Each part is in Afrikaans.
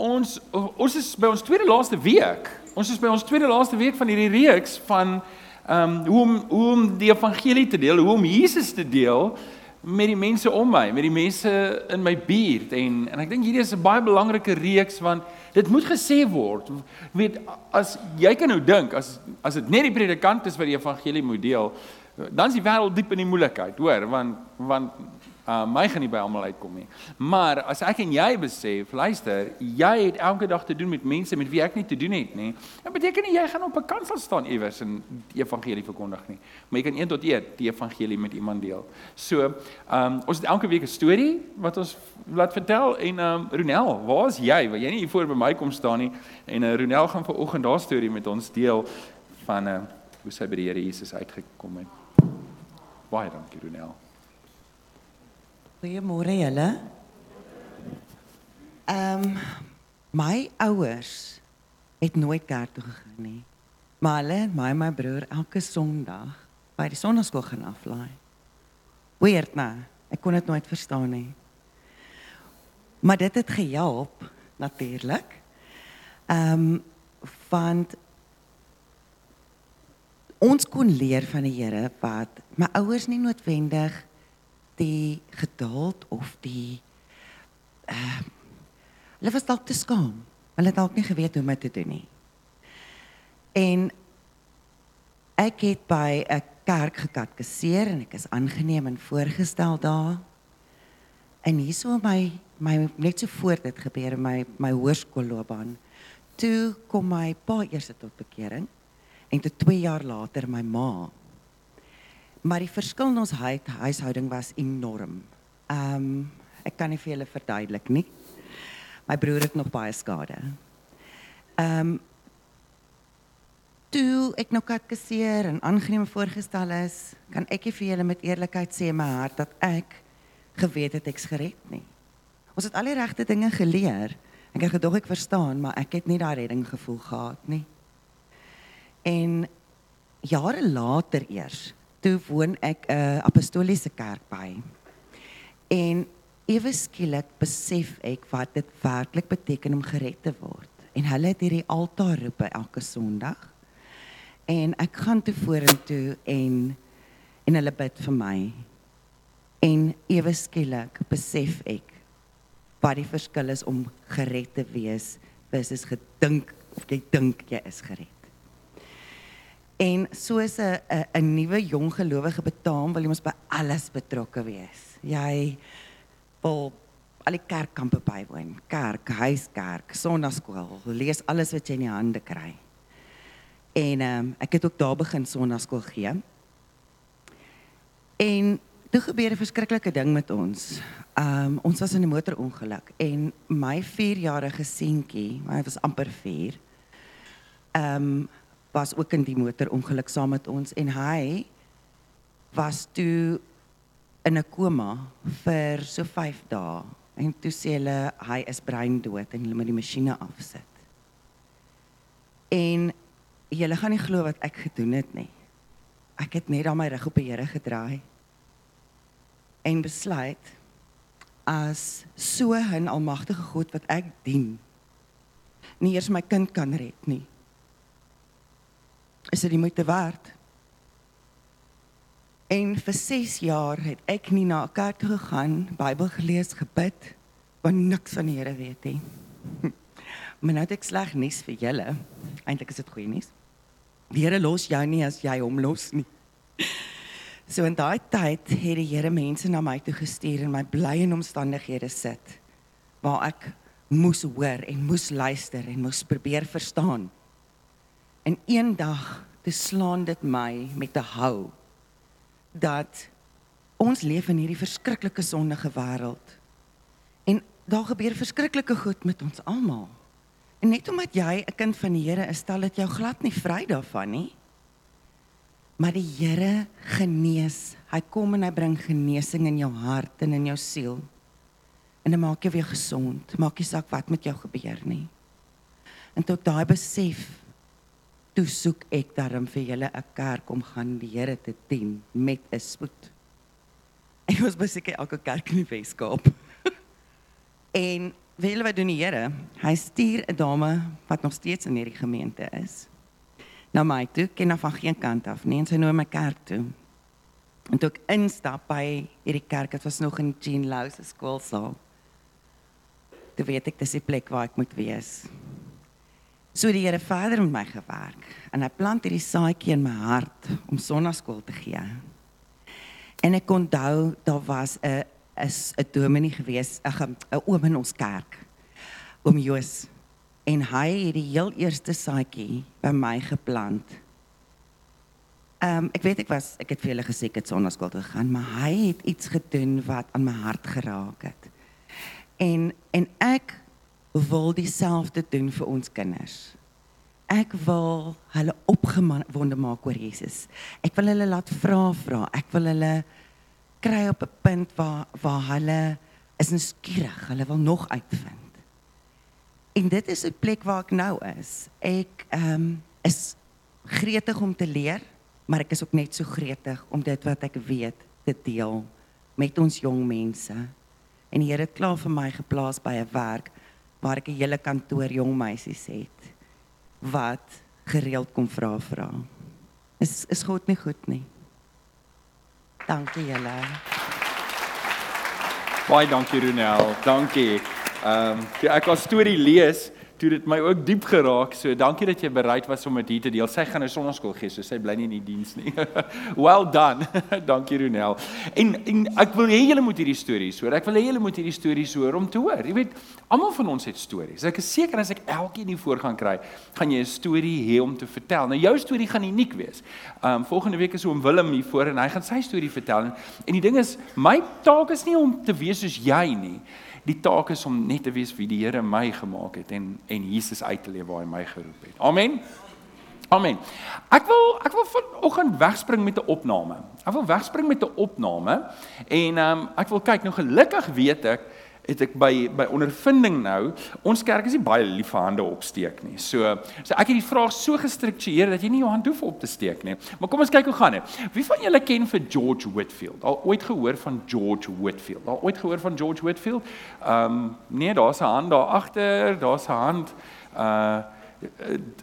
ons ons is by ons tweede laaste week. Ons is by ons tweede laaste week van hierdie reeks van ehm um, hoe om hoe om die evangelie te deel, hoe om Jesus te deel met die mense om my, met die mense in my buurt en en ek dink hierdie is 'n baie belangrike reeks want dit moet gesê word. Weet as jy kan nou dink as as dit net die predikant is wat die evangelie moet deel, dan is die wêreld diep in die moeilikheid, hoor, want want Uh my gaan nie by almal uitkom nie. Maar as ek en jy besef, luister, jy het elke dag te doen met mense met wie ek nie te doen het nie. Dit beteken nie jy gaan op 'n kansel staan iewers en die evangelie verkondig nie. Maar jy kan een tot een die evangelie met iemand deel. So, um ons het elke week 'n storie wat ons laat vertel en um Ronel, waar is jy? Want jy nie hier voor by my kom staan nie en uh, Ronel gaan vanoggend daardie storie met ons deel van uh hoe sy by die Here Jesus uitgekom het. Baie dankie Ronel. Goeiemôre julle. Ehm um, my ouers het nooit kerk toe gegaan nie. Maar hulle, my en my broer elke Sondag by die sonnaskool gaan aflaai. Weird nou. Ek kon dit nooit verstaan nie. Maar dit het gehelp natuurlik. Ehm um, want ons kon leer van die Here wat my ouers nie noodwendig die geduld of die uh hulle was dalk te skaam. Hulle het dalk nie geweet hoe om dit te doen nie. En ek het by 'n kerk gekatkeseer en ek is aangeneem en voorgestel daar. En hierso my my net so voor dit gebeur in my my hoërskoolloopbaan. Toe kom my pa eers tot bekering en toe 2 jaar later my ma Maar die verskil in ons huishouding was enorm. Ehm um, ek kan nie vir julle verduidelik nie. My broer het nog baie skade. Ehm um, toe ek nog katkeseer en aangeneem voorgestel is, kan ek vir julle met eerlikheid sê in my hart dat ek geweet het ek's gered nie. Ons het al die regte dinge geleer. Ek het gedog ek verstaan, maar ek het nie daai redding gevoel gehad nie. En jare later eers toe woon ek 'n uh, apostoliese kerk by. En ewe skielik besef ek wat dit werklik beteken om gered te word. En hulle het hierdie altaar roep elke Sondag. En ek gaan toe vorentoe en en hulle bid vir my. En ewe skielik besef ek wat die verskil is om gered te wees versus gedink of jy dink jy is gered. En soos 'n 'n 'n nuwe jong gelowige betaam wil jy mos by alles betrokke wees. Jy wil al die kerkkampe bywoon, kerk, huiskerk, sonnaskool, lees alles wat jy in die hande kry. En ehm um, ek het ook daar begin sonnaskool gee. En toe gebeur 'n verskriklike ding met ons. Ehm um, ons was in 'n motorongeluk en my 4-jarige seentjie, hy was amper 4. Ehm um, was ook in die motorongeluk saam met ons en hy was toe in 'n koma vir so 5 dae en toe sê hulle hy is breindood en hulle moet die masjiene afsit. En julle gaan nie glo wat ek gedoen het nie. Ek het net aan my rug op die Here gedraai en besluit as so 'n almagtige God wat ek dien nie eers my kind kan red nie is dit die moeite werd. En vir 6 jaar het ek nie na 'n kerk gegaan, Bybel gelees, gebid, want niks van die Here weet nie. Maar nou het ek sleg nuus vir julle. Eintlik is dit goeie nuus. Die Here los jou nie as jy hom los nie. So in daai tyd het die Here mense na my toe gestuur en my bly in omstandighede sit waar ek moes hoor en moes luister en moes probeer verstaan. En eendag te slaan dit my met 'n hou dat ons leef in hierdie verskriklike sondige wêreld. En daar gebeur verskriklike goed met ons almal. En net omdat jy 'n kind van die Here is, stel dit jou glad nie vry daarvan nie. Maar die Here genees. Hy kom en hy bring genesing in jou hart en in jou siel. En dit maak jou weer gesond. Maak nie saak wat met jou gebeur nie. En tot daai besef toe soek ek daarom vir julle 'n kerk om gaan die Here te dien met 'n spoed. Ek was beseker elke kerk in die Weskaap. en weet julle wat doen die Here? Hy stuur 'n dame wat nog steeds in hierdie gemeente is. Na my toe, ken haar van geen kant af nie, en sy nooi my kerk toe. En toe ek instap by hierdie kerk, dit was nog in Jean Lou se skoolsaal. Toe weet ek dis die plek waar ek moet wees. So die Here verder met my gewerk en hy plant hierdie saadjie in my hart om sonnaskool te gee. En ek onthou daar was 'n 'n dominee gewees, 'n 'n oom in ons kerk. Oom Joos en hy het die heel eerste saadjie by my geplant. Ehm um, ek weet ek was ek het vir hulle gesê ek het sonnaskool toe gegaan, maar hy het iets gedoen wat aan my hart geraak het. En en ek wil dieselfde doen vir ons kinders. Ek wil hulle opgewonde maak oor Jesus. Ek wil hulle laat vra vra. Ek wil hulle kry op 'n punt waar waar hulle is nuuskierig, hulle wil nog uitvind. En dit is 'n plek waar ek nou is. Ek ehm um, is gretig om te leer, maar ek is ook net so gretig om dit wat ek weet te deel met ons jong mense. En die Here het klaar vir my geplaas by 'n werk waar ek 'n hele kantoor jong meisies het wat gereeld kom vra vra. Is is God nie goed nie? Dankie julle. Baie dankie Ronel. Dankie. Ehm um, ek het 'n storie lees toe dit my ook diep geraak. So dankie dat jy bereid was om dit hier te deel. Sy gaan nou sonnaskool gee, so sy bly nie in die diens nie. well done. dankie Ronel. En en ek wil hê julle moet hierdie stories hoor. Ek wil hê julle moet hierdie stories hoor om te hoor. Jy weet, almal van ons het stories. Ek is seker as ek elkeen hier voor gaan kry, gaan jy 'n storie hê om te vertel. Nou jou storie gaan uniek wees. Um volgende week is oom Willem hier voor en hy gaan sy storie vertel. En die ding is, my taak is nie om te wees soos jy nie. Die taak is om net te weet wie die Here my gemaak het en en Jesus uit te leef waar hy my geroep het. Amen. Amen. Ek wil ek wil vanoggend wegspring met 'n opname. Ek wil wegspring met 'n opname en ehm um, ek wil kyk nou gelukkig weet ek het ek by by ondervinding nou ons kerk is nie baie lief vir hande opsteek nie. So so ek het die vraag so gestruktureer dat jy nie jou hand hoef op te steek nie. Maar kom ons kyk hoe gaan dit. Wie van julle ken vir George Whitfield? Al ooit gehoor van George Whitfield? Al ooit gehoor van George Whitfield? Ehm um, nee, daar's 'n hand daar agter, daar's 'n hand uh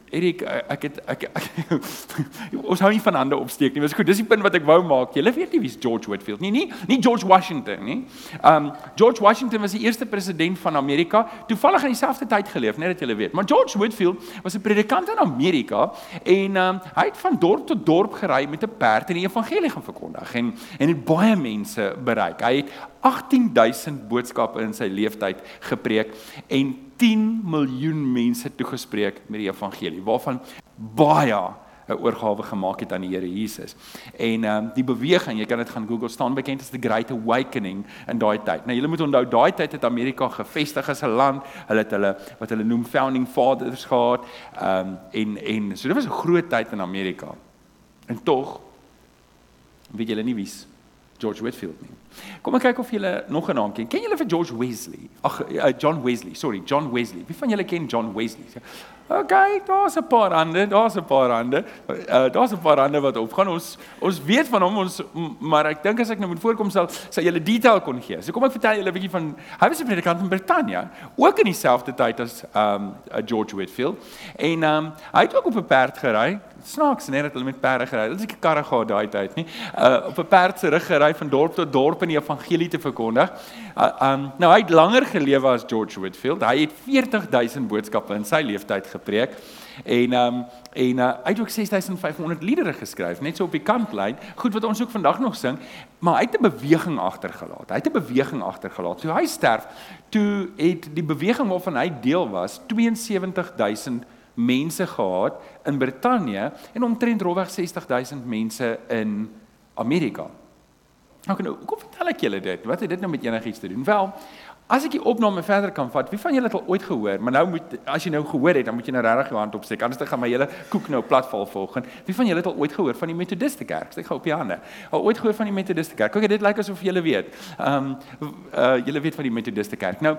Erik ek het ek, ek, ek ons hou nie van hande opsteek nie. Dis goed. Dis die punt wat ek wou maak. Julle weet nie wie's George Whitfield nie. Nie nie George Washington nie. Um George Washington was die eerste president van Amerika. Toevallig in dieselfde tyd geleef, net dat julle weet. Maar George Whitfield was 'n predikant in Amerika en um hy het van dorp tot dorp gery met 'n perd en die evangelie gaan verkondig en en het baie mense bereik. Hy het 18000 boodskappe in sy lewenstyd gepreek en 10 miljoen mense toegespreek met die evangelie waarvan baie 'n oorgawe gemaak het aan die Here Jesus. En ehm um, die beweging, jy kan dit gaan Google staan bekend as the Great Awakening in daai tyd. Nou julle moet onthou daai tyd het Amerika gevestig as 'n land. Hulle het hulle wat hulle noem founding fathers gehad. Ehm um, en en so dit was 'n groot tyd in Amerika. En tog weet julle nie wie's George Whitfield nie. Kom ek kyk of julle nog 'n naam ken. Ken julle vir George Wesley? Ag uh, John Wesley, sorry, John Wesley. Wie van julle ken John Wesley? Okay, daar's 'n paar ander, daar's 'n paar ander. Uh, daar's 'n paar ander wat opgaan. Ons ons weet van hom ons maar ek dink as ek nou moet voorkom sal sal julle detail kon gee. So kom ek vertel julle 'n bietjie van hy was 'n predikant in Brittanje, ook in dieselfde tyd as um George Whitfield. En um hy het ook op 'n perd gery snaaks net dat hulle met perde gery. Het seker karre gehad daai tyd, nie? Uh op 'n perd se rug gery van dorp tot dorp in die evangelie te verkondig. Uh, um nou hy het langer gelewe as George Whitfield. Hy het 40000 boodskappe in sy lewenstyd gepreek. En um en uh, hy het ook 6500 liedere geskryf, net so op die kantlyn. Goed wat ons ook vandag nog sing, maar hy het 'n beweging agtergelaat. Hy het 'n beweging agtergelaat. So hy sterf toe het die beweging waarvan hy deel was 72000 mense gehad in Brittanje en omtrent rowweg 60000 mense in Amerika. Nou, nou, kom vertel ek julle dit. Wat het dit nou met enigiets te doen? Wel, as ek die opname verder kan vat, wie van julle het al ooit gehoor, maar nou moet as jy nou gehoor het, dan moet jy nou regtig jou hand opsteek. Anders dan gaan my hele koek nou platval volgens. Wie van julle het al ooit gehoor van die Methodiste Kerk? Steek gou op die hande. Al ooit gehoor van die Methodiste Kerk? Kyk, dit lyk asof julle weet. Ehm um, uh julle weet van die Methodiste Kerk. Nou,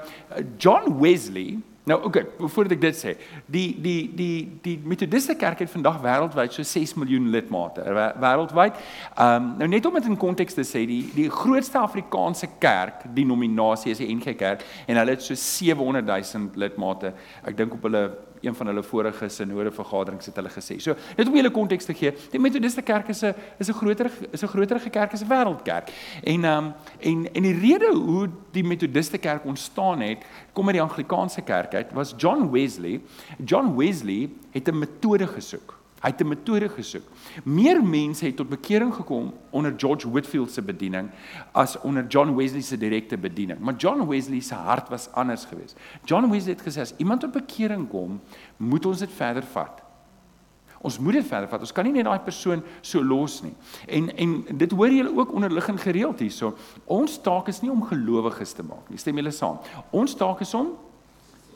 John Wesley Nou oké, okay, voordat ek dit sê, die die die die Methodiste Kerk het vandag wêreldwyd so 6 miljoen lidmate wêreldwyd. Ehm um, nou net om dit in konteks te sê, die die grootste Afrikaanse kerk, denominasie is die NG Kerk en hulle het so 700 000 lidmate. Ek dink op hulle een van hulle vorige sinode vergaderings het hulle gesê. So, net om julle konteks te gee, die Methodiste Kerk is 'n is 'n groter is 'n groter kerk as 'n wêreldkerk. En ehm um, en en die rede hoe die Methodiste Kerk ontstaan het, kom uit die Anglikaanse kerk uit, was John Wesley. John Wesley het 'n metode gesoek. Hy het 'n metode gesoek. Meer mense het tot bekering gekom onder George Whitefield se bediening as onder John Wesley se direkte bediening. Maar John Wesley se hart was anders geweest. John Wesley het gesê as iemand tot bekering kom, moet ons dit verder vat. Ons moet dit verder vat. Ons kan nie net daai persoon so los nie. En en dit hoor julle ook onderliggend gereeld hierso. Ons taak is nie om gelowiges te maak nie. Stem julle saam? Ons taak is om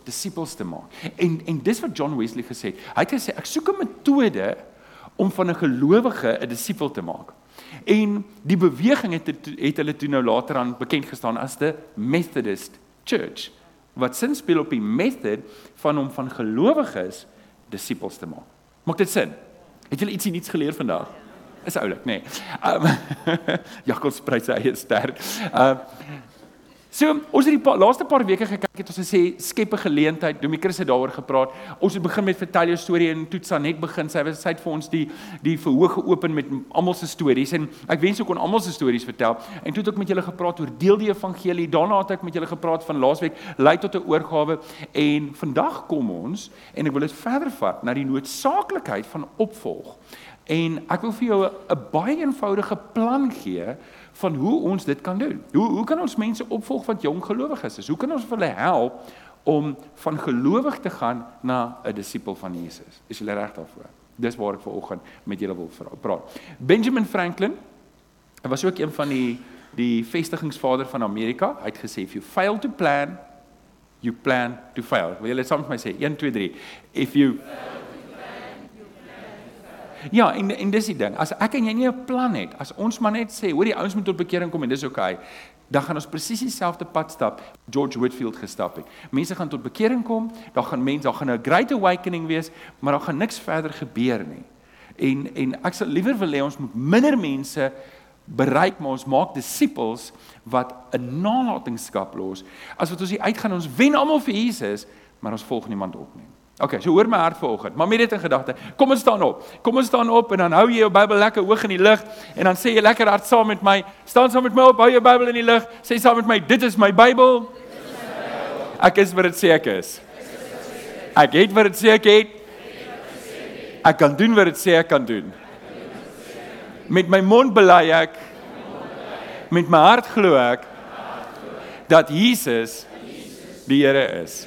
disippels te maak. En en dis wat John Wesley gesê het. Hy het gesê ek soek 'n metode om van 'n gelowige 'n disipel te maak. En die beweging het het hulle toe nou later aan bekend gestaan as the Methodist Church wat sin speel op die method van om van gelowiges disippels te maak. Maak dit sin? Het julle ietsie nuuts geleer vandag? Is oulik, nê. Nee. Um, Jakob sprei sy eie ster. Uh So, ons het die pa, laaste paar weke gekyk het ons gesê skep 'n geleentheid. Domie Chris het daaroor gepraat. Ons het begin met vertel jou storie en Toetsa net begin. Sy het sy het vir ons die die verhoog geopen met almal se stories en ek wens ek kon almal se stories vertel. En toe het ek met julle gepraat oor deel die evangelie. Daarna het ek met julle gepraat van laasweek lei tot 'n oorgawe en vandag kom ons en ek wil dit verder vat na die noodsaaklikheid van opvolg. En ek wil vir jou 'n baie eenvoudige plan gee van hoe ons dit kan doen. Hoe hoe kan ons mense opvolg wat jong gelowiges is? Hoe kan ons hulle help om van gelowig te gaan na 'n disipel van Jesus? Is jy reg daarvoor? Dis waar ek vanoggend met julle wil praat. Benjamin Franklin was ook een van die die vestigingsvader van Amerika. Hy het gesê if you fail to plan, you plan to fail. Wil julle saam met my sê 1 2 3. If you fail Ja, en en dis die ding. As ek en jy nie 'n plan het, as ons maar net sê, hoor die ouens moet tot bekering kom en dis oukei, okay, dan gaan ons presies dieselfde pad stap George Whitefield gestap het. Mense gaan tot bekering kom, daar gaan mense, daar gaan 'n great awakening wees, maar daar gaan niks verder gebeur nie. En en ek sal liewer wil hê ons moet minder mense bereik maar ons maak disippels wat 'n nalatenskap los as wat ons hier uitgaan ons wen almal vir Jesus maar ons volg niemand op nie. Okay, so hoor my hart vanoggend. Maar met dit in gedagte, kom ons staan op. Kom ons staan op en dan hou jy jou Bybel lekker hoog in die lug en dan sê jy lekker hard saam met my. Staan saam met my op, hou jou Bybel in die lug. Sê saam met my, dit is my Bybel. Ek is wat dit sê ek is. Ek het wat dit sê ek het. Ek kan doen wat dit sê ek kan doen. Met my mond bely ek. Met my hart glo ek dat Jesus die Here is.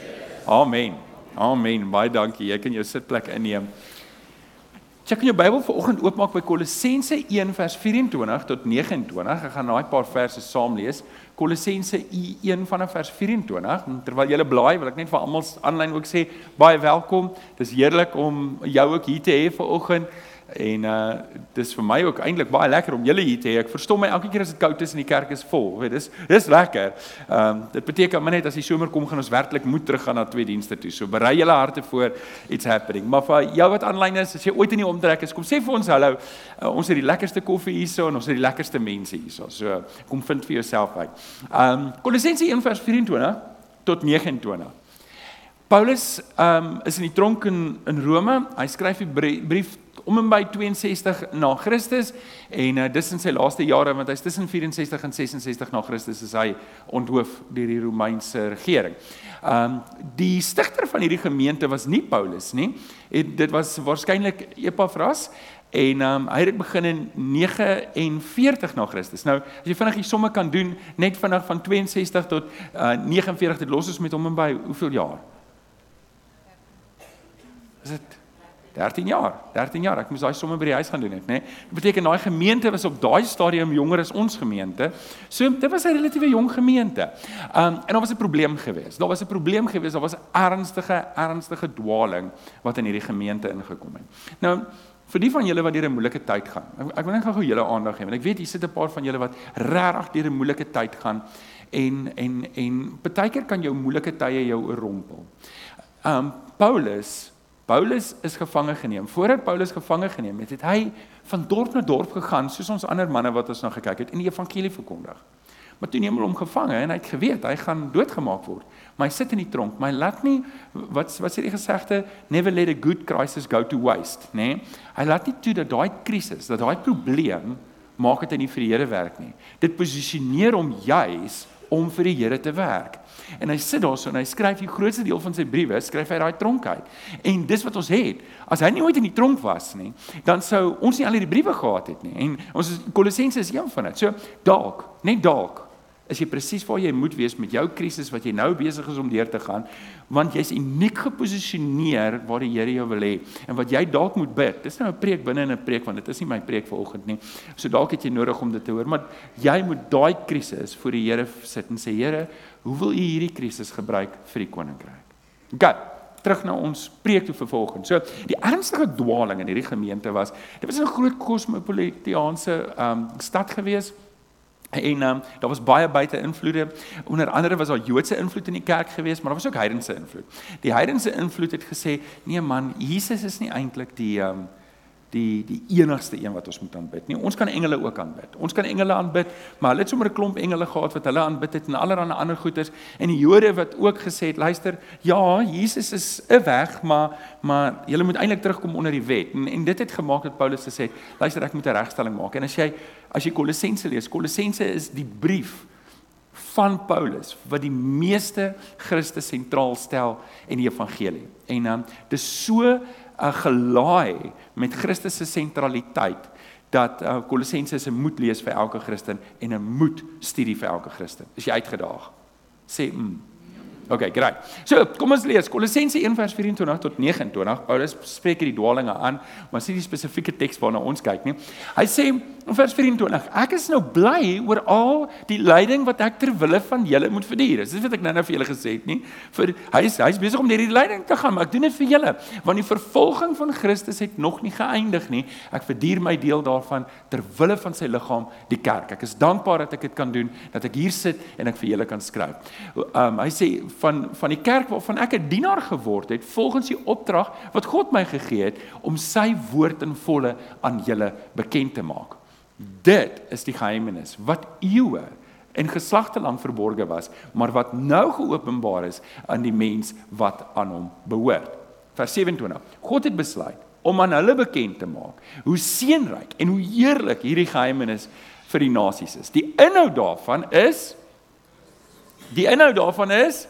Amen. Amen. Baie dankie. Jy kan jou sitplek inneem. Check in jou Bybel vanoggend oopmaak by Kolossense 1 vers 24 tot 29. Ek gaan daai paar verse saam lees. Kolossense 1 vanaf vers 24. Terwyl jy blaai, wil ek net vir almal aanlyn ook sê baie welkom. Dis heerlik om jou ook hier te hê vanoggend. En uh dis vir my ook eintlik baie lekker om julle hier te hê. Ek verstom my elke keer as dit koud is en die kerk is vol. Weet, dis dis lekker. Ehm um, dit beteken maar net as die somer kom gaan ons werklik moet teruggaan na twee dienste toe. So berei julle harte voor iets happening. Maar vir jou wat aanlyn is, as jy ooit in die omtrek is, kom sê vir ons hallo. Uh, ons het die lekkerste koffie hierso en ons het die lekkerste mense hierso. So kom vind vir jouself uit. Ehm um, Kolossense 1:24 tot 29. Paulus um, is in die tronk in in Rome. Hy skryf die brief om en by 62 na Christus en uh, dis in sy laaste jare want hy's tussen 64 en 66 na Christus is hy onthoof deur die Romeinse regering. Um die stigter van hierdie gemeente was nie Paulus nie. Het, dit was waarskynlik Epaphras en um hy het begin in 49 na Christus. Nou as jy vinnig die somme kan doen net vinnig van 62 tot uh, 49 dit los ons met hom en by hoeveel jaar? Is dit 13 jaar, 13 jaar. Ek moes daai somme by die huis gaan doen het, nê. Nee. Dit beteken daai gemeente was op daai stadium jonger as ons gemeente. So dit was 'n relatiewe jong gemeente. Um en daar was 'n probleem geweest. Daar was 'n probleem geweest. Daar was 'n ernstige ernstige dwaling wat in hierdie gemeente ingekom het. Nou vir die van julle wat deur 'n moeilike tyd gaan. Ek, ek wil net gou julle aandag gee want ek weet hier sit 'n paar van julle wat regtig deur 'n moeilike tyd gaan en en en baie keer kan jou moeilike tye jou oorrompel. Um Paulus Paulus is gevange geneem. Voordat Paulus gevange geneem het, het hy van dorp na dorp gegaan soos ons ander manne wat ons nou gekyk het en die evangelie verkondig. Maar toe neem hulle hom gevange en hy het geweet hy gaan doodgemaak word. Maar hy sit in die tronk, maar hy laat nie wat wat sê die gesegde never let a good crisis go to waste, nê? Nee? Hy laat nie toe dat daai krisis, dat daai probleem maak dit nie vir die Here werk nie. Dit posisioneer hom juis om vir die Here te werk. En hy sit daarso en hy skryf die grootste deel van sy briewe, skryf hy daai tronk uit. En dis wat ons het. As hy nie ooit in die tronk was nie, dan sou ons nie al hierdie briewe gehad het nie. En ons Kolossense is een van dit. So dalk, net dalk is jy presies waar jy moet wees met jou krisis wat jy nou besig is om deur te gaan, want jy's uniek geposisioneer waar die Here jou wil hê. En wat jy dalk moet bid, dis nou 'n preek binne in 'n preek want dit is nie my preek vanoggend nie. So dalk het jy nodig om dit te hoor, maar jy moet daai krisis voor die Here sit en sê Here, hoe wil U hierdie krisis gebruik vir die koninkryk? OK terug na ons preek toe vervolgens. So die ernstige dwaling in hierdie gemeente was, dit was 'n groot kosmopolitiese ehm um, stad geweest En um, daar was baie buite invloede. Onder andere was daar Joodse invloed in die kerk geweest, maar daar was ook heidense invloed. Die heidense invloed het gesê, "Nee man, Jesus is nie eintlik die um, die die enigste een wat ons moet aanbid nie. Ons kan engele ook aanbid. Ons kan engele aanbid, maar hulle het sommer 'n klomp engele gehad wat hulle aanbid het en allerlei ander goeters en die Jode wat ook gesê het, luister, ja, Jesus is 'n weg, maar maar jy moet eintlik terugkom onder die wet. En en dit het gemaak dat Paulus gesê het, luister, ek moet 'n regstelling maak. En as jy as jy Kolossense lees, Kolossense is die brief van Paulus wat die meeste Christus sentraal stel in die evangelie. En dan um, dis so 'n gelaai met Christus se sentraliteit dat uh, Kolossense se moet lees vir elke Christen en 'n moet studie vir elke Christen. Is jy uitgedaag? Sê mm. Okay, great. So, kom ons lees Kolossense 1:24 tot 29. Paulus spreek hierdie dwalinge aan, maar sien die spesifieke teks waarna ons kyk nie. Hy sê in vers 24: Ek is nou bly oor al die lyding wat ek ter wille van julle moet verduur. Dis wat ek nou-nou vir julle gesê het nie. Vir hy is hy's besig om hierdie lyding te gaan, maar ek doen dit vir julle, want die vervolging van Christus het nog nie geëindig nie. Ek verduur my deel daarvan ter wille van sy liggaam, die kerk. Ek is dankbaar dat ek dit kan doen, dat ek hier sit en ek vir julle kan skryf. Um hy sê van van die kerk waarvan ek 'n dienaar geword het volgens die opdrag wat God my gegee het om sy woord in volle aan julle bekend te maak. Dit is die geheimnis wat eeue en geslagte lank verborge was, maar wat nou geopenbaar is aan die mens wat aan hom behoort. Vers 27. God het besluit om aan hulle bekend te maak hoe seënryk en hoe heerlik hierdie geheimnis vir die nasies is. Die inhoud daarvan is die inhoud daarvan is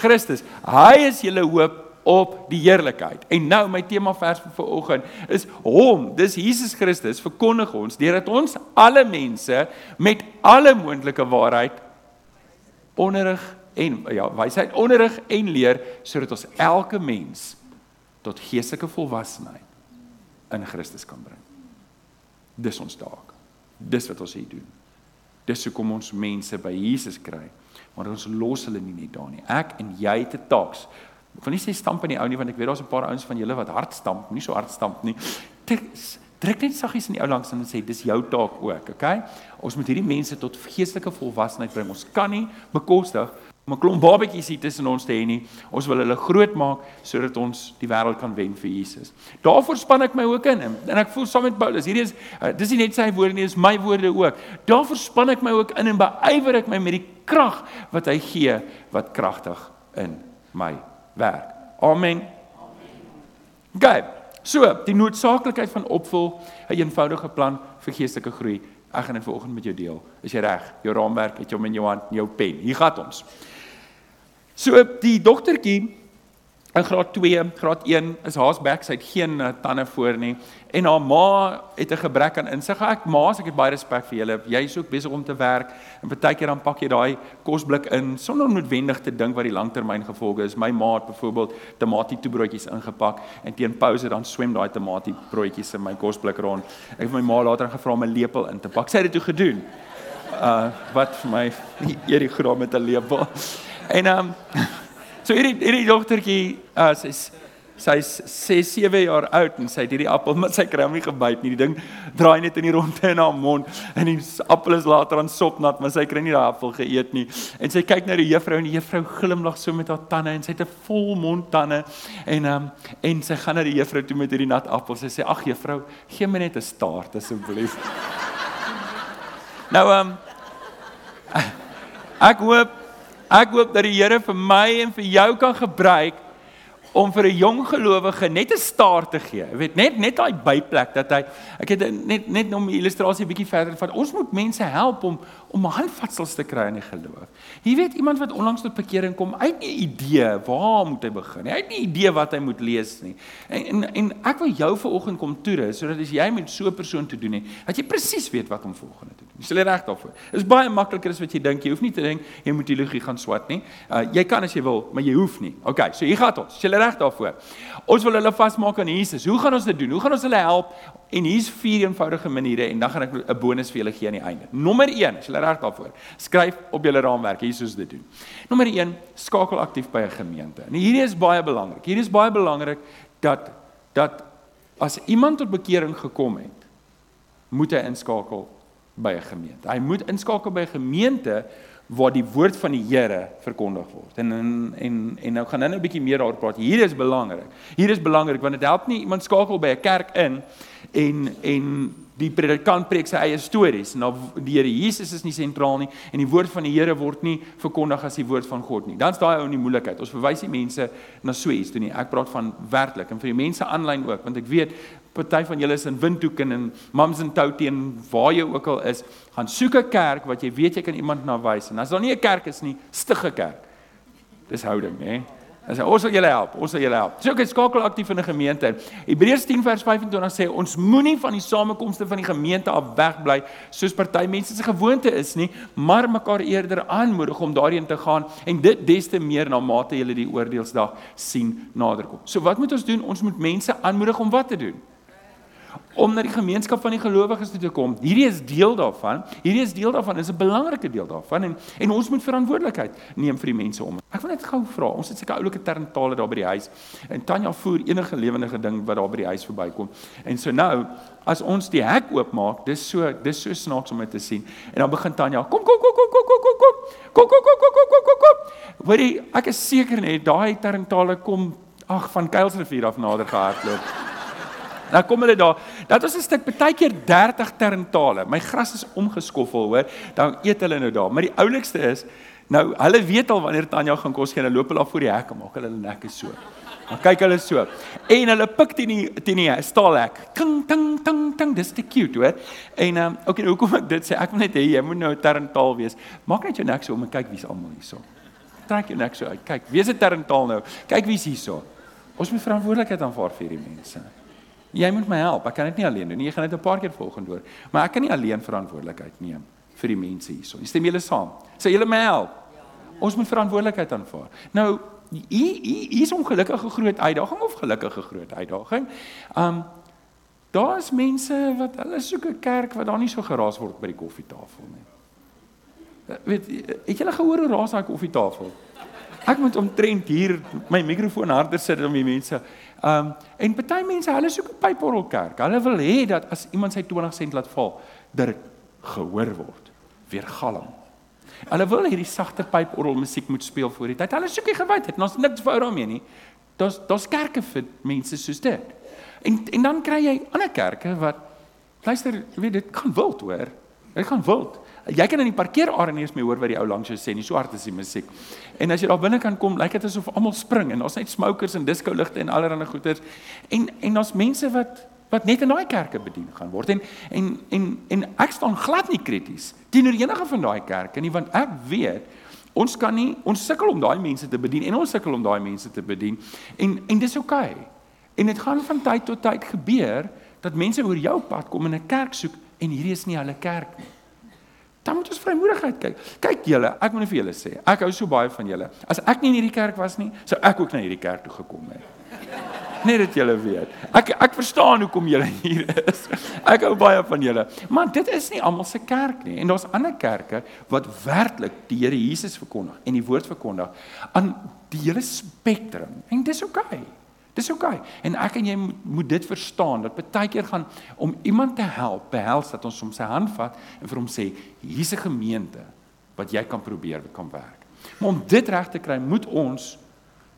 Christus. Hy is julle hoop op die heerlikheid. En nou my tema vers vir vanoggend is hom, dis Jesus Christus verkondig ons deurdat ons alle mense met alle moontlike waarheid onderrig en ja, wysheid onderrig en leer sodat ons elke mens tot geestelike volwassenheid in Christus kan bring. Dis ons taak. Dis wat ons hier doen. Dis hoekom ons mense by Jesus kry maar ons los hulle nie net daar nie. Ek en jy het 'n taak. Ek wil nie sê stamp in die ou nie want ek weet daar's 'n paar ouens van julle wat hard stamp, nie so hard stamp nie. Druk net saggies in die ou langs en sê dis jou taak ook, okay? Ons moet hierdie mense tot geestelike volwassenheid bring. Ons kan nie bekostig om 'n klomp babetjies hier tussen ons te hê nie. Ons wil hulle groot maak sodat ons die wêreld kan wen vir Jesus. Daarvoor span ek my ook in en ek voel saam met Paulus. Hierdie is uh, dis nie net sy woorde nie, dis my woorde ook. Daarvoor span ek my ook in en beywer ek my met die krag wat hy gee wat kragtig in my werk. Amen. Amen. Gaan. So, die noodsaaklikheid van opvul 'n een eenvoudige plan vir geestelike groei. Ek gaan dit vanoggend met jou deel. Is jy reg? Jou raamwerk het jy om in jou hand, jou pen. Hier gaan ons. So die dogtertjie in graad 2, graad 1 is haas back, sy het geen uh, tande voor nie en haar ma het 'n gebrek aan insig. Ek ma's, ek het baie respek vir julle. Jy's ook besig om te werk en baie keer dan pak jy daai kosblik in sonder noodwendig te dink wat die langtermyngevolge is. My ma het byvoorbeeld tamatie toebroodjies ingepak en teen pouse dan swem daai tamatie broodjies in my kosblik rond. Ek het my ma later gevra om 'n lepel in te pak. Sy het dit toe gedoen. Uh wat vir my eerie graad met 'n lepel. En ehm um, so hierdie hierdie dogtertjie, uh sy's Sy's 6, 7 jaar oud en sy het hierdie appel met sy krummie gebyt nie. Die ding draai net in die ronde in haar mond en die appel is later aan sopnat, maar sy kry nie daai appel geëet nie. En sy kyk na die juffrou en die juffrou glimlag so met haar tande en sy het 'n vol mond tande en um, en sy gaan na die juffrou toe met hierdie nat appel. Sy sê: "Ag juffrou, gee my net 'n staart asseblief." nou ehm um, ek hoop ek hoop dat die Here vir my en vir jou kan gebruik om vir 'n jong gelowige net 'n staart te gee. Jy weet net net daai byplek dat hy ek het net net om 'n illustrasie bietjie verder van ons moet mense help om om handvatsels te kry in die geloof. Jy weet iemand wat onlangs tot bekering kom, hy het nie idee waar moet hy begin nie. Hy het nie idee wat hy moet lees nie. En en, en ek wil jou vanoggend kom toerus sodat as jy met so 'n persoon te doen het, dat jy presies weet wat om volgende te doen. Jy sal reg daarvoor. Dit is baie makliker as wat jy dink. Jy hoef nie te dink jy moet teologie gaan swat nie. Uh, jy kan as jy wil, maar jy hoef nie. Okay, so hier gaan ons. Jy reg daarvoor. Ons wil hulle vasmaak aan Jesus. Hoe gaan ons dit doen? Hoe gaan ons hulle help? En hier's vier eenvoudige maniere en dan gaan ek 'n bonus vir julle gee aan die einde. Nommer 1, as jy reg daarvoor. Skryf op julle raamwerk hier soos dit doen. Nommer 1, skakel aktief by 'n gemeente. En hierdie is baie belangrik. Hierdie is baie belangrik dat dat as iemand tot bekering gekom het, moet hy inskakel by 'n gemeente. Hy moet inskakel by 'n gemeente waar die woord van die Here verkondig word. En en en, en nou gaan nou 'n bietjie meer daaroor praat. Hier is belangrik. Hier is belangrik want dit help nie iemand skakel by 'n kerk in en en die predikant preek sy eie stories. Nou die Here Jesus is nie sentraal nie en die woord van die Here word nie verkondig as die woord van God nie. Dan's daai ou in die moeilikheid. Ons verwys die mense na so iets toe nie. Ek praat van werklik en vir die mense aanlyn ook want ek weet party van julle is in Windhoek en in Mams en Touty en waar jy ook al is, gaan soek 'n kerk wat jy weet jy kan iemand na wys en as daar nie 'n kerk is nie, stig 'n kerk. Dis houding, hè. As ons wil julle help, ons wil julle help. So ek is skakel aktief in 'n gemeente. Hebreërs 10 vers 25 sê ons moenie van die samekomste van die gemeente af wegbly soos party mense se gewoonte is nie, maar mekaar eerder aanmoedig om daarheen te gaan en dit des te meer na mate julle die oordeelsdag sien naderkom. So wat moet ons doen? Ons moet mense aanmoedig om wat te doen? Om na die gemeenskap van die gelowiges toe te kom. Hierdie is deel daarvan. Hierdie is deel daarvan. Dit is 'n belangrike deel daarvan en en ons moet verantwoordelikheid neem vir die mense om. Ek wil net gou vra. Ons het seker oulike terntale daar by die huis. En Tanya voer enige lewendige ding wat daar by die huis verbykom. En so nou, as ons die hek oopmaak, dis so dis so snaaks om dit te sien. En dan begin Tanya, kom kom kom kom kom kom kom kom. Kom kom kom kom kom kom kom kom. Hoorie, ek is seker net daai terntale kom ag van Kuilsrivier af nader gehardloop. Nou kom hulle daar. Dat is 'n stuk baie keer 30 terntale. My gras is omgeskoffel, hoor. Dan eet hulle nou daar. Maar die oulikste is nou hulle weet al wanneer Tanya gaan kos gee en hulle loop hulle af voor die hek en maak hulle nekke so. Dan kyk hulle so. En hulle pik teen die teen die staalhek. Ting ting ting ting, dis te cute, hoor. En ehm um, okay, nou hoekom ek dit sê? Ek wil net hê jy moet nou 'n terntaal wees. Maak net jou nek so om en kyk wie's almal hierso. Trek jou nek so uit. Kyk, wie's 'n terntaal nou? Kyk wie's hierso. Ons moet verantwoordelikheid aanvaar vir hierdie mense. Jy moet my help. Ek kan dit nie alleen doen nie. Jy gaan dit 'n paar keer volgende hoor. Maar ek kan nie alleen verantwoordelikheid neem vir die mense hierso. Jy stem julle saam. Sê julle my help. Ons moet verantwoordelikheid aanvaar. Nou, hier hier is ongelukkige groot uitdaging of gelukkige groot uitdaging. Um daar is mense wat hulle soek 'n kerk wat daar nie so geraas word by die koffietafel nie. Eh, weet het julle gehoor hoe raas daai koffietafel? Ek moet omtrent hier my mikrofoon harder sit om die mense um, en party mense, hulle soek 'n pyporrelkerk. Hulle wil hê dat as iemand sy 20 sent laat val, dit gehoor word, weer galm. Hulle wil hierdie sagte pyporrel musiek moet speel voor die tyd. Hulle soek nie gewydheid, ons niks fout daarmee nie. Daar's daar's kerke vir mense soos dit. En en dan kry jy ander kerke wat luister, weet dit kan wild hoor. Dit gaan wild. Jy kan in die parkeerarea nie eens meer hoor wat die ou langs jou sê nie, so hard is die musiek. En as jy daar binne kan kom, lyk dit asof almal spring en daar's net smokers en disco ligte en allerlei goeters. En en daar's mense wat wat net in daai kerke bedien gaan word. En en en en ek staan glad nie krities teenoor enige van daai kerke nie, want ek weet ons kan nie ons sukkel om daai mense te bedien en ons sukkel om daai mense te bedien. En en dis oukei. Okay. En dit gaan van tyd tot tyd gebeur dat mense oor jou pad kom en 'n kerk soek en hierdie is nie hulle kerk nie. Dan moet ons vrymoedigheid kyk. Kyk julle, ek moet vir julle sê, ek hou so baie van julle. As ek nie in hierdie kerk was nie, sou ek ook na hierdie kerk toe gekom het. Net dat julle weet. Ek ek verstaan hoekom julle hier is. Ek hou baie van julle. Maar dit is nie almal se kerk nie. En daar's ander kerke wat werklik die Here Jesus verkondig en die woord verkondig aan die hele spektrum. En dis oukei. Okay. Dis oukei. Okay. En ek en jy moet, moet dit verstaan dat baie keer gaan om iemand te help, behels dat ons hom sy hand vat en vir hom sê, hier's 'n gemeente wat jy kan probeer kan werk. Maar om dit reg te kry, moet ons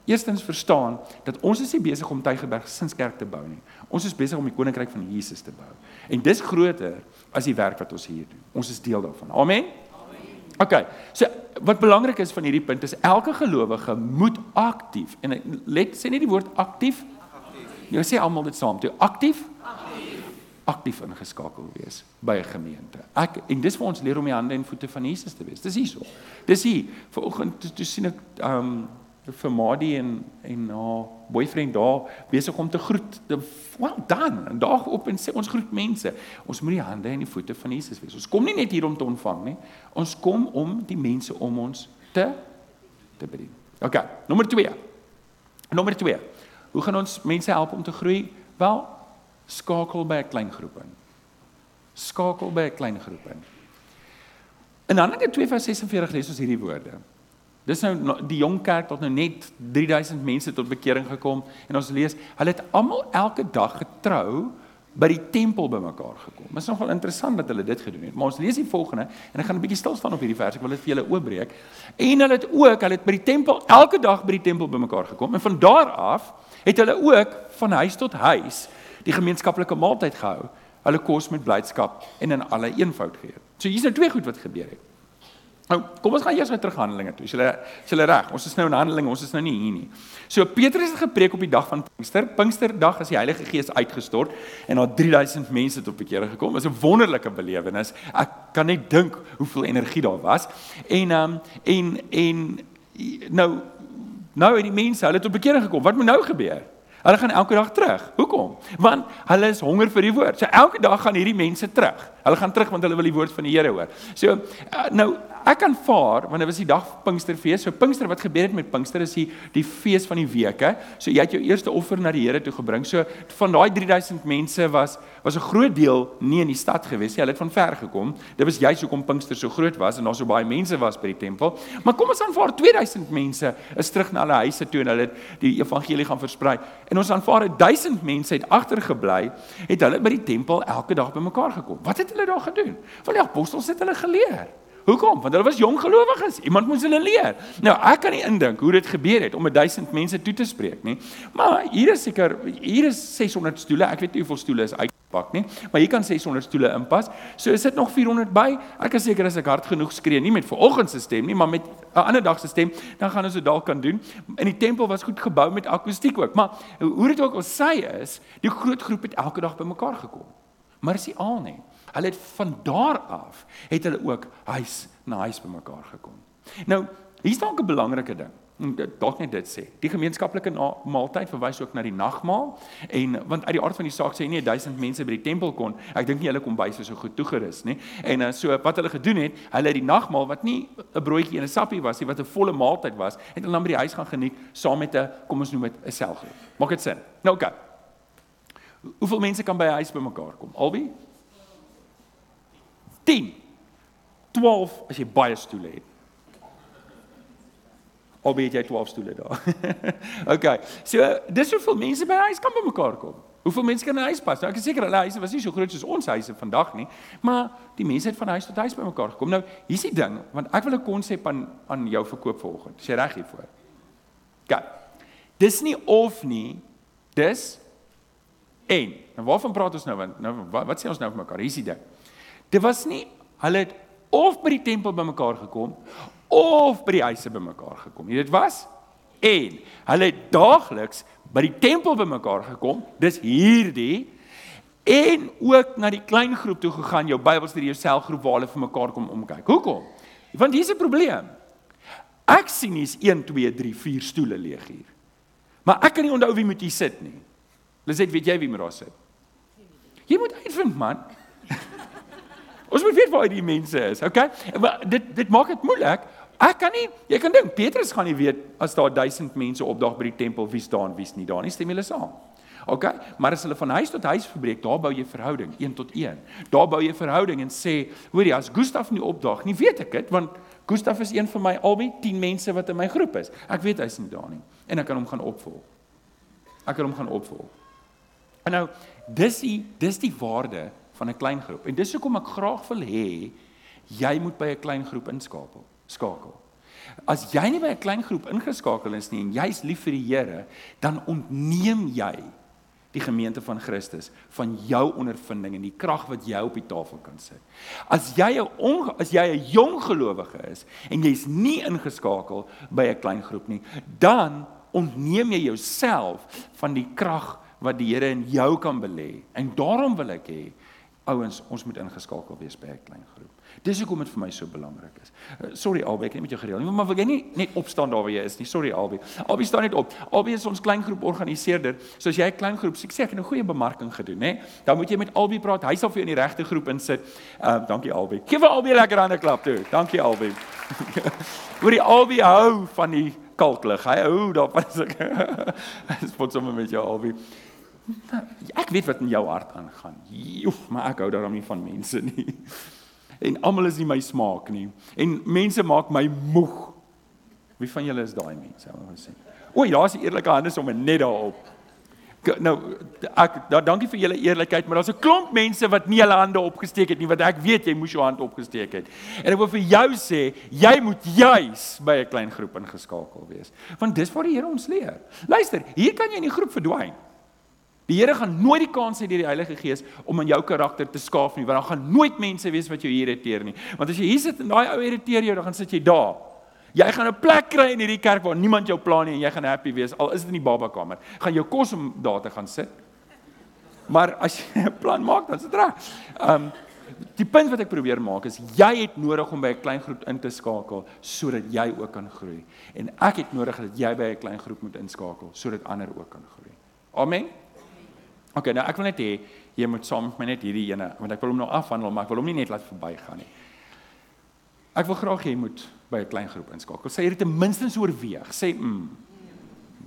eerstens verstaan dat ons is nie besig om Tygerberg Gesinskerk te bou nie. Ons is besig om die koninkryk van Jesus te bou. En dis groter as die werk wat ons hier doen. Ons is deel daarvan. Amen. OK. So wat belangrik is van hierdie punt is elke gelowige moet aktief en let sê nie die woord aktief aktief. Jy sê almal dit saam toe aktief aktief aktief ingeskakel wees by 'n gemeente. Ek en dis vir ons leer om die hande en voete van Jesus te wees. Dis hierso. Dis hier. Vanoggend toe, toe sien ek um vir Madie en en haar boyfriend daar besig om te groet. Well done. Daag op en sê ons groet mense. Ons moet die hande en die voete van Jesus wees. Ons kom nie net hier om te ontvang nie. Ons kom om die mense om ons te te bedien. OK, nommer 2. Nommer 2. Hoe gaan ons mense help om te groei? Wel, skakel by 'n klein groep in. Skakel by 'n klein groep in. In Handelinge 2:46 lees ons hierdie woorde. Dis nou die jong kerk tot nou net 3000 mense tot bekering gekom en ons lees hulle het almal elke dag getrou by die tempel bymekaar gekom. Dit is nogal interessant dat hulle dit gedoen het. Maar ons lees die volgende en ek gaan 'n bietjie stil staan op hierdie vers. Ek wil dit vir julle oopbreek. En hulle het ook, hulle het by die tempel elke dag by die tempel bymekaar gekom en van daar af het hulle ook van huis tot huis die gemeenskaplike maaltyd gehou. Hulle kos met blydskap en in alle eenvoud geëet. So hier's nou twee goed wat gebeur het. Nou, kom ons gaan eers weer terug Handelinge toe. Is hulle is hulle reg? Ons is nou in Handelinge, ons is nou nie hier nie. So Petrus het gepreek op die dag van Pinkster. Pinksterdag as die Heilige Gees uitgestort en daar 3000 mense tot bekering gekom. Dit is 'n wonderlike belewenis. Ek kan net dink hoeveel energie daar was. En ehm um, en en nou nou het die mense hulle tot bekering gekom. Wat moet nou gebeur? Hulle gaan elke dag terug. Hoekom? Want hulle is honger vir die woord. So elke dag gaan hierdie mense terug. Hulle gaan terug want hulle wil die woord van die Here hoor. So uh, nou ek aanvaar want dit was die dag Pinksterfees. So Pinkster wat gebeur het met Pinkster is die die fees van die week, hè. So jy het jou eerste offer na die Here toe gebring. So van daai 3000 mense was was 'n groot deel nie in die stad gewees nie. Hulle het van ver gekom. Dit was juist hoekom Pinkster so groot was en daar so baie mense was by die tempel. Maar kom ons aanvaar 2000 mense is terug na hulle huise toe en hulle het die evangelie gaan versprei. En ons aanvaar 1000 mense het agtergebly, het hulle by die tempel elke dag bymekaar gekom. Wat het hulle daar gedoen? Want die apostels het hulle geleer. Hoekom? Want hulle was jong gelowiges. Iemand moes hulle leer. Nou, ek kan nie indink hoe dit gebeur het om 1000 mense toe te spreek nie. Maar hier is seker hier is 600 stoele. Ek weet nie hoeveel stoele is uitpak nie, maar hier kan 600 stoele inpas. So is dit nog 400 by. Ek is seker as ek hard genoeg skree, nie met vanoggend se stem nie, maar met 'n ander dag se stem, dan gaan ons dit dalk kan doen. In die tempel was goed gebou met akoestiek ook. Maar hoe dit ook al sê is, die groot groep het elke dag bymekaar gekom. Maar is nie al nie. Hulle het van daar af het hulle ook huis na huis bymekaar gekom. Nou, hier's dalk 'n belangrike ding. Dalk net dit sê. Die gemeenskaplike maaltyd verwys ook na die nagmaal en want uit die aard van die saak sê nie 1000 mense by die tempel kon. Ek dink nie hulle kom by so goed toegerus nie. En uh, so wat hulle gedoen het, hulle het die nagmaal wat nie 'n broodjie en 'n sappie was nie, wat 'n volle maaltyd was, het hulle dan by die huis gaan geniet saam met 'n kom ons noem dit 'n selgroep. Maak dit sin? Nou oké. Okay. Hoeveel mense kan by 'n huis bymekaar kom? Albei? 10. 12 as jy baie stoele het. Al weet jy 12 stoele daar. OK. So, dis hoeveel mense by 'n huis kan bymekaar kom. Hoeveel mense kan 'n huis pas? Nou, ek is seker hulle huise was nie so groot soos ons huise vandag nie, maar die mense het van huis tot huis bymekaar gekom. Nou, hier's die ding, want ek wil 'n konsep aan aan jou verkoop vanoggend. Is jy reg hiervoor? OK. Dis nie of nie, dis en. Nou waarvan praat ons nou? Want nou wat, wat sê ons nou vir mekaar? Hier's die ding. Dit was nie hulle het of by die tempel bymekaar gekom of by die huise bymekaar gekom. Dit was en hulle het daagliks by die tempel bymekaar gekom. Dis hierdie en ook na die klein groep toe gegaan, jou Bybelstudie, jou selgroep waar hulle vir mekaar kom omkyk. Hoekom? Want hier's 'n probleem. Ek sien hier's 1 2 3 4 stoele leeg hier. Maar ek kan nie onthou wie moet hier sit nie. Liset, weet jy wie moet daar sit? Jy moet uitvind man. Ons moet weet waar die mense is, okay? Maar dit dit maak dit moeilik. Ek kan nie, jy kan dink Petrus gaan nie weet as daar 1000 mense opdag by die tempel wie staan, wie's nie daar nie, stem julle saam. Okay? Maar as hulle van huis tot huis verbreek, daar bou jy verhouding 1 tot 1. Daar bou jy verhouding en sê, hoorie, as Gustaf nie opdag nie, weet ek dit, want Gustaf is een van my albei 10 mense wat in my groep is. Ek weet hy's nie daar nie en ek kan hom gaan opvolg. ek het hom gaan opvolg. En nou dis die dis die waarde van 'n klein groep. En dis hoekom ek graag wil hê jy moet by 'n klein groep inskakel. Skakel. As jy nie by 'n klein groep ingeskakel is nie en jy's lief vir die Here, dan ontneem jy die gemeente van Christus van jou ondervinding en die krag wat jy op die tafel kan sit. As jy 'n as jy 'n jong gelowige is en jy's nie ingeskakel by 'n klein groep nie, dan ontneem jy jouself van die krag wat die Here in jou kan belê. En daarom wil ek hê ouens, ons moet ingeskakel wees by 'n klein groep. Dis hoekom dit vir my so belangrik is. Uh, sorry Albie, ek het met jou gereël. Nee, maar wil jy nie net opstaan daar waar jy is nie? Sorry Albie. Albie staan net op. Albie is ons klein groep organiseerder. So as jy 'n klein groep, ek sê ek het 'n goeie bemarking gedoen, hè? Dan moet jy met Albie praat. Hy sal vir jou in die regte groep insit. Uh dankie Albie. Geef vir Albie 'n lekker hande klap toe. Dankie Albie. Hoor die Albie hou van die kalklig. Hy hou daarvan. Ek spot sommer met jou Albie. Ek weet wat in jou hart aangaan. Joef, maar ek hou daarom nie van mense nie. En almal is nie my smaak nie. En mense maak my moeg. Wie van julle is daai mense? Ek wil sê. O, daar's die eerlike hande sommer net daarop. Nou ek da, dankie vir julle eerlikheid, maar daar's 'n klomp mense wat nie hulle hande opgesteek het nie, wat ek weet jy moes jou hand opgesteek het. En ek wil vir jou sê, jy moet juis by 'n klein groep ingeskakel wees. Want dis waar die Here ons leer. Luister, hier kan jy in die groep verdwyn. Die Here gaan nooit die kans hê deur die Heilige Gees om aan jou karakter te skaaf nie, want dan gaan nooit mense wees wat jou irriteer nie. Want as jy hier sit en daai ou irriteer jou, dan gaan sit jy daar. Jy gaan 'n plek kry in hierdie kerk waar niemand jou pla nie en jy gaan happy wees al is dit in die babakamer. Gaan jou kos om daar te gaan sit. Maar as jy 'n plan maak, dan sit reg. Ehm um, die punt wat ek probeer maak is jy het nodig om by 'n klein groep in te skakel sodat jy ook kan groei. En ek het nodig dat jy by 'n klein groep moet inskakel sodat ander ook kan groei. Amen. OK, nou ek wil net hê jy moet saam met my net hierdie ene, want ek wil hom nou afhandel, maar ek wil hom nie net laat verbygaan nie. Ek wil graag hê jy moet by 'n klein groep inskakel. Sê dit ten minste oorweeg. Sê mm.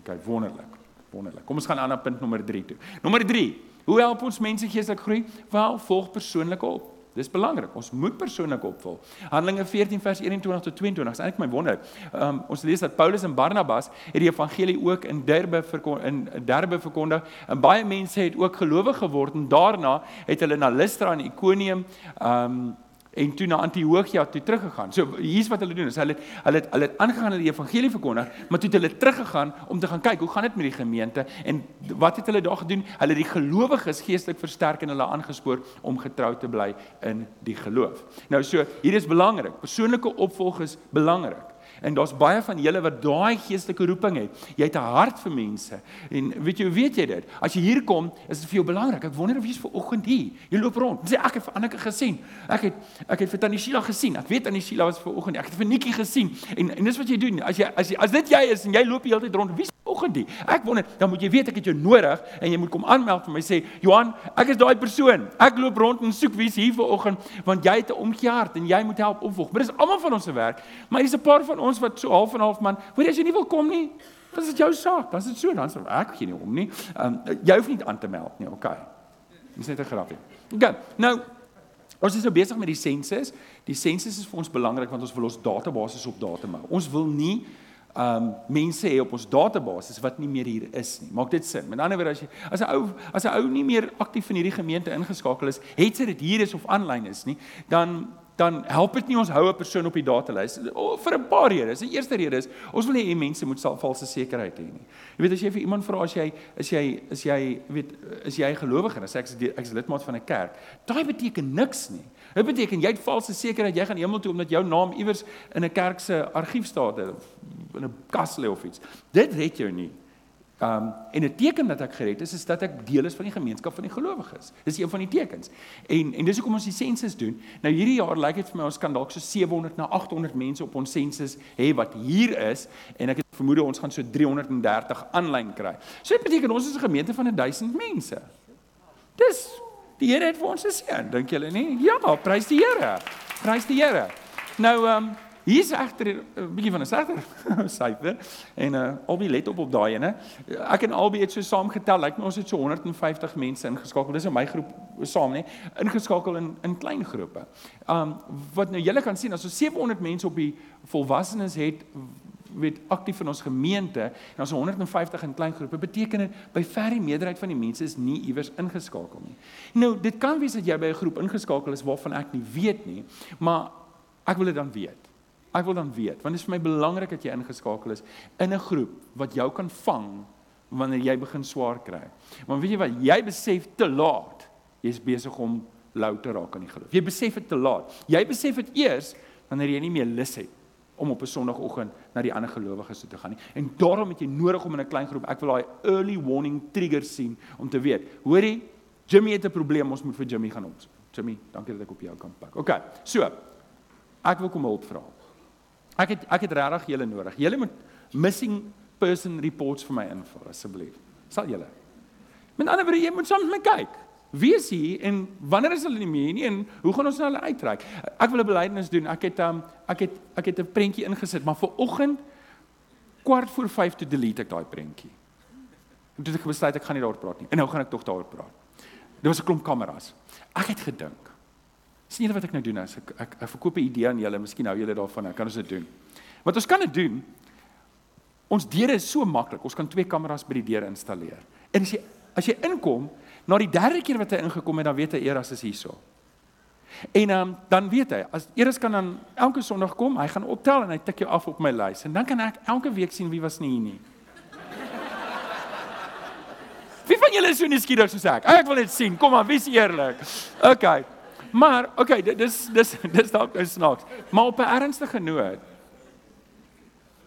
OK, wonderlik. Wonderlik. Kom ons gaan aan na punt nommer 3 toe. Nommer 3. Hoe help ons mense geestelik groei? Wel, volg persoonlike op. Dis belangrik. Ons moet persoonlik opvul. Handelinge 14 vers 21 tot 22 is eintlik my wonder. Um, ons lees dat Paulus en Barnabas het die evangelie ook in Derbe in Derbe verkondig en baie mense het ook gelowig geword en daarna het hulle na Lystra en Ikonium um en toe na Antiochia toe teruggegaan. So hier's wat hulle doen. Is hulle hulle het hulle het aangegaan hulle die evangelie verkondig, maar toe het hulle teruggegaan om te gaan kyk hoe gaan dit met die gemeente en wat het hulle daar gedoen? Hulle het die gelowiges geestelik versterk en hulle aangespoor om getrou te bly in die geloof. Nou so, hier is belangrik. Persoonlike opvolg is belangrik. En daar's baie van julle wat daai geestelike roeping het. Jy het 'n hart vir mense. En weet jy, weet jy dit? As jy hier kom, is dit vir jou belangrik. Ek wonder of jy's ver oggend hier. Jy loop rond. Sê ek het vir Anneke gesien. Ek het ek het vir Tannie Sheila gesien. Ek weet Tannie Sheila was ver oggend. Ek het vir Nikki gesien. En en dis wat jy doen. As jy as jy as dit jy is en jy loop die hele tyd rond, wie's oggend hier? Ek wonder, dan moet jy weet ek het jou nodig en jy moet kom aanmeld vir my sê, "Johan, ek is daai persoon. Ek loop rond en soek wie's hier ver oggend want jy het 'n omgee hart en jy moet help opvolg." Maar dis almal van ons se werk. Maar hier's 'n paar van ons wat so half en half man, hoor as jy nie wil kom nie, dan is dit jou saak. Dan is dit so, dan sê ek gee nie om nie. Ehm um, jy hoef nie aan te meld nie, okay. Dis net 'n grapie. Okay. Nou Ons is nou besig met die sensus. Die sensus is vir ons belangrik want ons wil ons database op datum hou. Ons wil nie ehm um, mense hê op ons database wat nie meer hier is nie. Maak dit sin? Met ander woorde as jy as 'n ou as 'n ou nie meer aktief in hierdie gemeente ingeskakel is, het sy dit hier is of aanlyn is nie, dan dan help dit nie ons hou 'n persoon op die datalys vir 'n paar redes. Die eerste rede is ons wil nie hê mense moet valse sekerheid hê nie. Jy weet as jy vir iemand vra as jy is jy is jy weet is jy gelowige en as ek ek is lidmaat van 'n kerk, daai beteken niks nie. Dit beteken jy het valse sekerheid jy gaan hemel toe omdat jou naam iewers in 'n kerk se argief staan in 'n kas lê of iets. Dit red jou nie. Um en 'n teken dat ek gered is is dat ek deel is van die gemeenskap van die gelowiges. Dis een van die tekens. En en dis hoekom ons die sensus doen. Nou hierdie jaar lyk dit vir my ons kan dalk so 700 na 800 mense op ons sensus hê wat hier is en ek het vermoed ons gaan so 330 aanlyn kry. So dit beteken ons is 'n gemeente van 1000 mense. Dis die Here het vir ons geseën, dink julle nie? Ja, prys die Here. Prys die Here. Nou um Hier's egter 'n uh, bietjie van 'n sagter syfer en uh albei let op op daai ene. Ek en albei het so saamgetel, lyk like my ons het so 150 mense ingeskakel. Dis in my groep saam nê, ingeskakel in in klein groepe. Um wat nou julle kan sien as ons 700 mense op die volwassenes het weet aktief in ons gemeente en ons 150 in klein groepe, beteken dit by ver die meerderheid van die mense is nie iewers ingeskakel nie. Nou, dit kan wees dat jy by 'n groep ingeskakel is waarvan ek nie weet nie, maar ek wil dit dan weet. Ek wil dan weet, want dit is vir my belangrik dat jy ingeskakel is in 'n groep wat jou kan vang wanneer jy begin swaar kry. Want weet jy wat, jy besef te laat. Jy's besig om lou te raak aan die geloof. Jy besef dit te laat. Jy besef dit eers wanneer jy nie meer lus het om op 'n sonoggend na die ander gelowiges toe te gaan nie. En daarom het jy nodig om in 'n klein groep, ek wil daai early warning trigger sien om te weet. Hoorie, Jimmy het 'n probleem, ons moet vir Jimmy gaan opsoek. Jimmy, dankie dat ek op jou kan pak. OK. So, ek wil kom hulp vra. Ek het ek het regtig julle nodig. Julle moet missing person reports vir my invul asseblief. Sal julle? Met ander woorde, jy moet saam met my kyk. Wie is hier en wanneer is hulle nie meer nie en hoe gaan ons nou hulle uittrek? Ek wil 'n belydenis doen. Ek het um, ek het ek het 'n prentjie ingesit, maar vir oggend kwart voor 5 toe delete ek daai prentjie. En toe het ek besluit ek gaan nie daaroor praat nie. En nou gaan ek tog daaroor praat. Daar was 'n klomp kameras. Ek het gedink. Sien julle wat ek nou doen as ek ek, ek verkoop 'n idee aan julle, miskien hou julle daarvan, ek kan ons dit doen. Wat ons kan dit doen? Ons deure is so maklik. Ons kan twee kameras by die deur installeer. En as jy as jy inkom, Na die derde keer wat hy ingekom het, dan weet hy Eras is hierso. En um, dan weet hy, as Eras kan dan elke Sondag kom, hy gaan optel en hy tik jou af op my lys en dan kan ek elke week sien wie was nie hier nie. Wie van julle is so nuuskierig soos ek? Ek wil net sien. Kom aan, wie's eerlik? OK. Maar OK, dis dis dis dalk nou snaaks. Maar op 'n ernstige noot.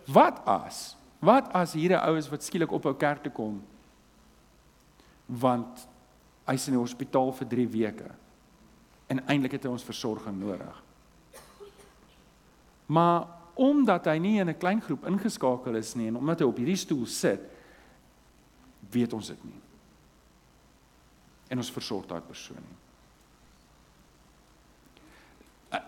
Wat as? Wat as hier 'n ou is wat skielik op 'n kerk toe kom? Want hy's in die hospitaal vir 3 weke. En eintlik het hy ons versorging nodig. Maar omdat hy nie in 'n klein groep ingeskakel is nie en omdat hy op hierdie stoel sit, weet ons dit nie. En ons versorg daai persoon nie.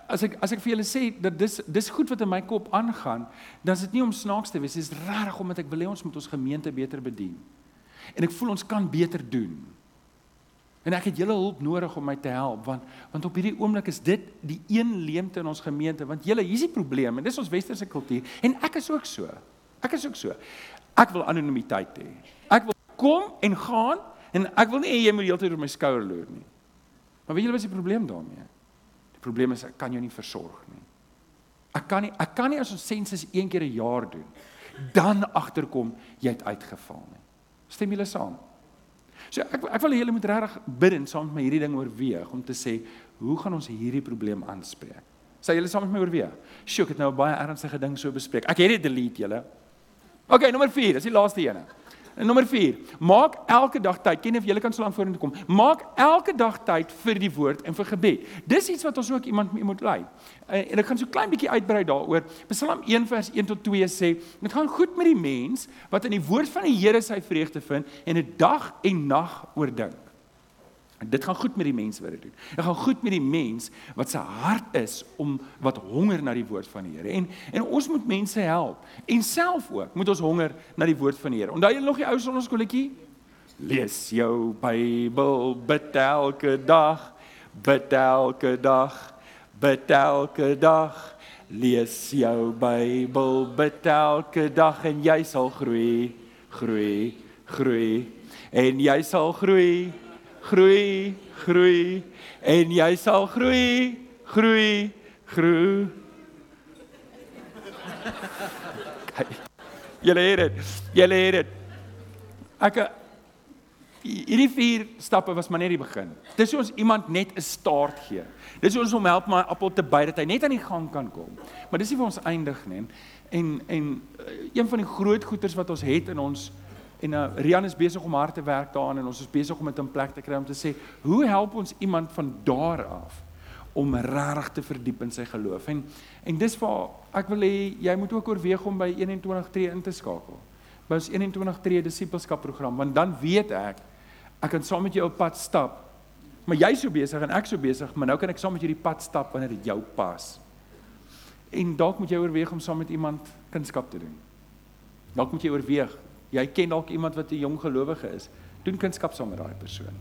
As ek as ek vir julle sê dat dis dis goed wat in my kop aangaan, dan is dit nie om snaaks te wees, dis regtig omdat ek wil hê ons moet ons gemeente beter bedien. En ek voel ons kan beter doen. En ek het julle hulp nodig om my te help want want op hierdie oomblik is dit die een leemte in ons gemeente want julle hier's die probleem en dis ons westerse kultuur en ek is ook so. Ek is ook so. Ek wil anonimiteit hê. Ek wil kom en gaan en ek wil nie hê jy moet heeltyd op my skouer loer nie. Maar weet julle wat is die probleem daarmee? Probleem is ek kan jou nie versorg nie. Ek kan nie ek kan nie as ons sensus een keer 'n jaar doen dan agterkom jy het uitgeval nie. Stem julle saam? So ek ek wil julle moet regtig bid en saam met my hierdie ding oorweeg om te sê hoe gaan ons hierdie probleem aanspreek? Sê julle saam met my oorweeg. Sjoe, ek het nou 'n baie ernstige ding so bespreek. Ek het dit delete julle. OK, nommer 4, dis die laaste ene. En nommer 4, maak elke dag tyd. Ken of jy kan so lank vorentoe kom. Maak elke dag tyd vir die woord en vir gebed. Dis iets wat ons ook iemand mee moet lei. En, en ek gaan so klein bietjie uitbrei daaroor. Psalm 1 vers 1 tot 2 sê, dit gaan goed met die mens wat in die woord van die Here sy vreugde vind en 'n dag en nag oordink. Dit gaan goed met die mens wat dit doen. Dit gaan goed met die mens wat se hart is om wat honger na die woord van die Here. En en ons moet mense help en self ook moet ons honger na die woord van die Here. Onthou jy nog die ou sonnaskoolletjie? Lees jou Bybel bid elke dag, bid elke dag, bid elke dag. Lees jou Bybel bid elke dag en jy sal groei, groei, groei en jy sal groei groei, groei en jy sal groei, groei, groei. Julle het dit. Julle het dit. Ek hierdie vier stappe was maar net die begin. Dis hoe ons iemand net 'n start gee. Dis hoe ons hom help my appel te byt dat hy net aan die gang kan kom. Maar dis nie vir ons eindig nie. En en een van die groot goeters wat ons het in ons En uh, Rian is besig om hard te werk daaraan en ons is besig om dit in plek te kry om te sê, hoe help ons iemand van daar af om regtig te verdiep in sy geloof? En en dis waar ek wil hê jy moet ook oorweeg om by 21 in te skakel. By ons 21 disipelskap program, want dan weet ek ek kan saam met jou op pad stap. Maar jy's so besig en ek so besig, maar nou kan ek saam met jou die pad stap wanneer dit jou pas. En dalk moet jy oorweeg om saam met iemand kunskap te doen. Dalk moet jy oorweeg Jy ken dalk iemand wat 'n jong gelowige is. Doen kunskap saam met daai persoon.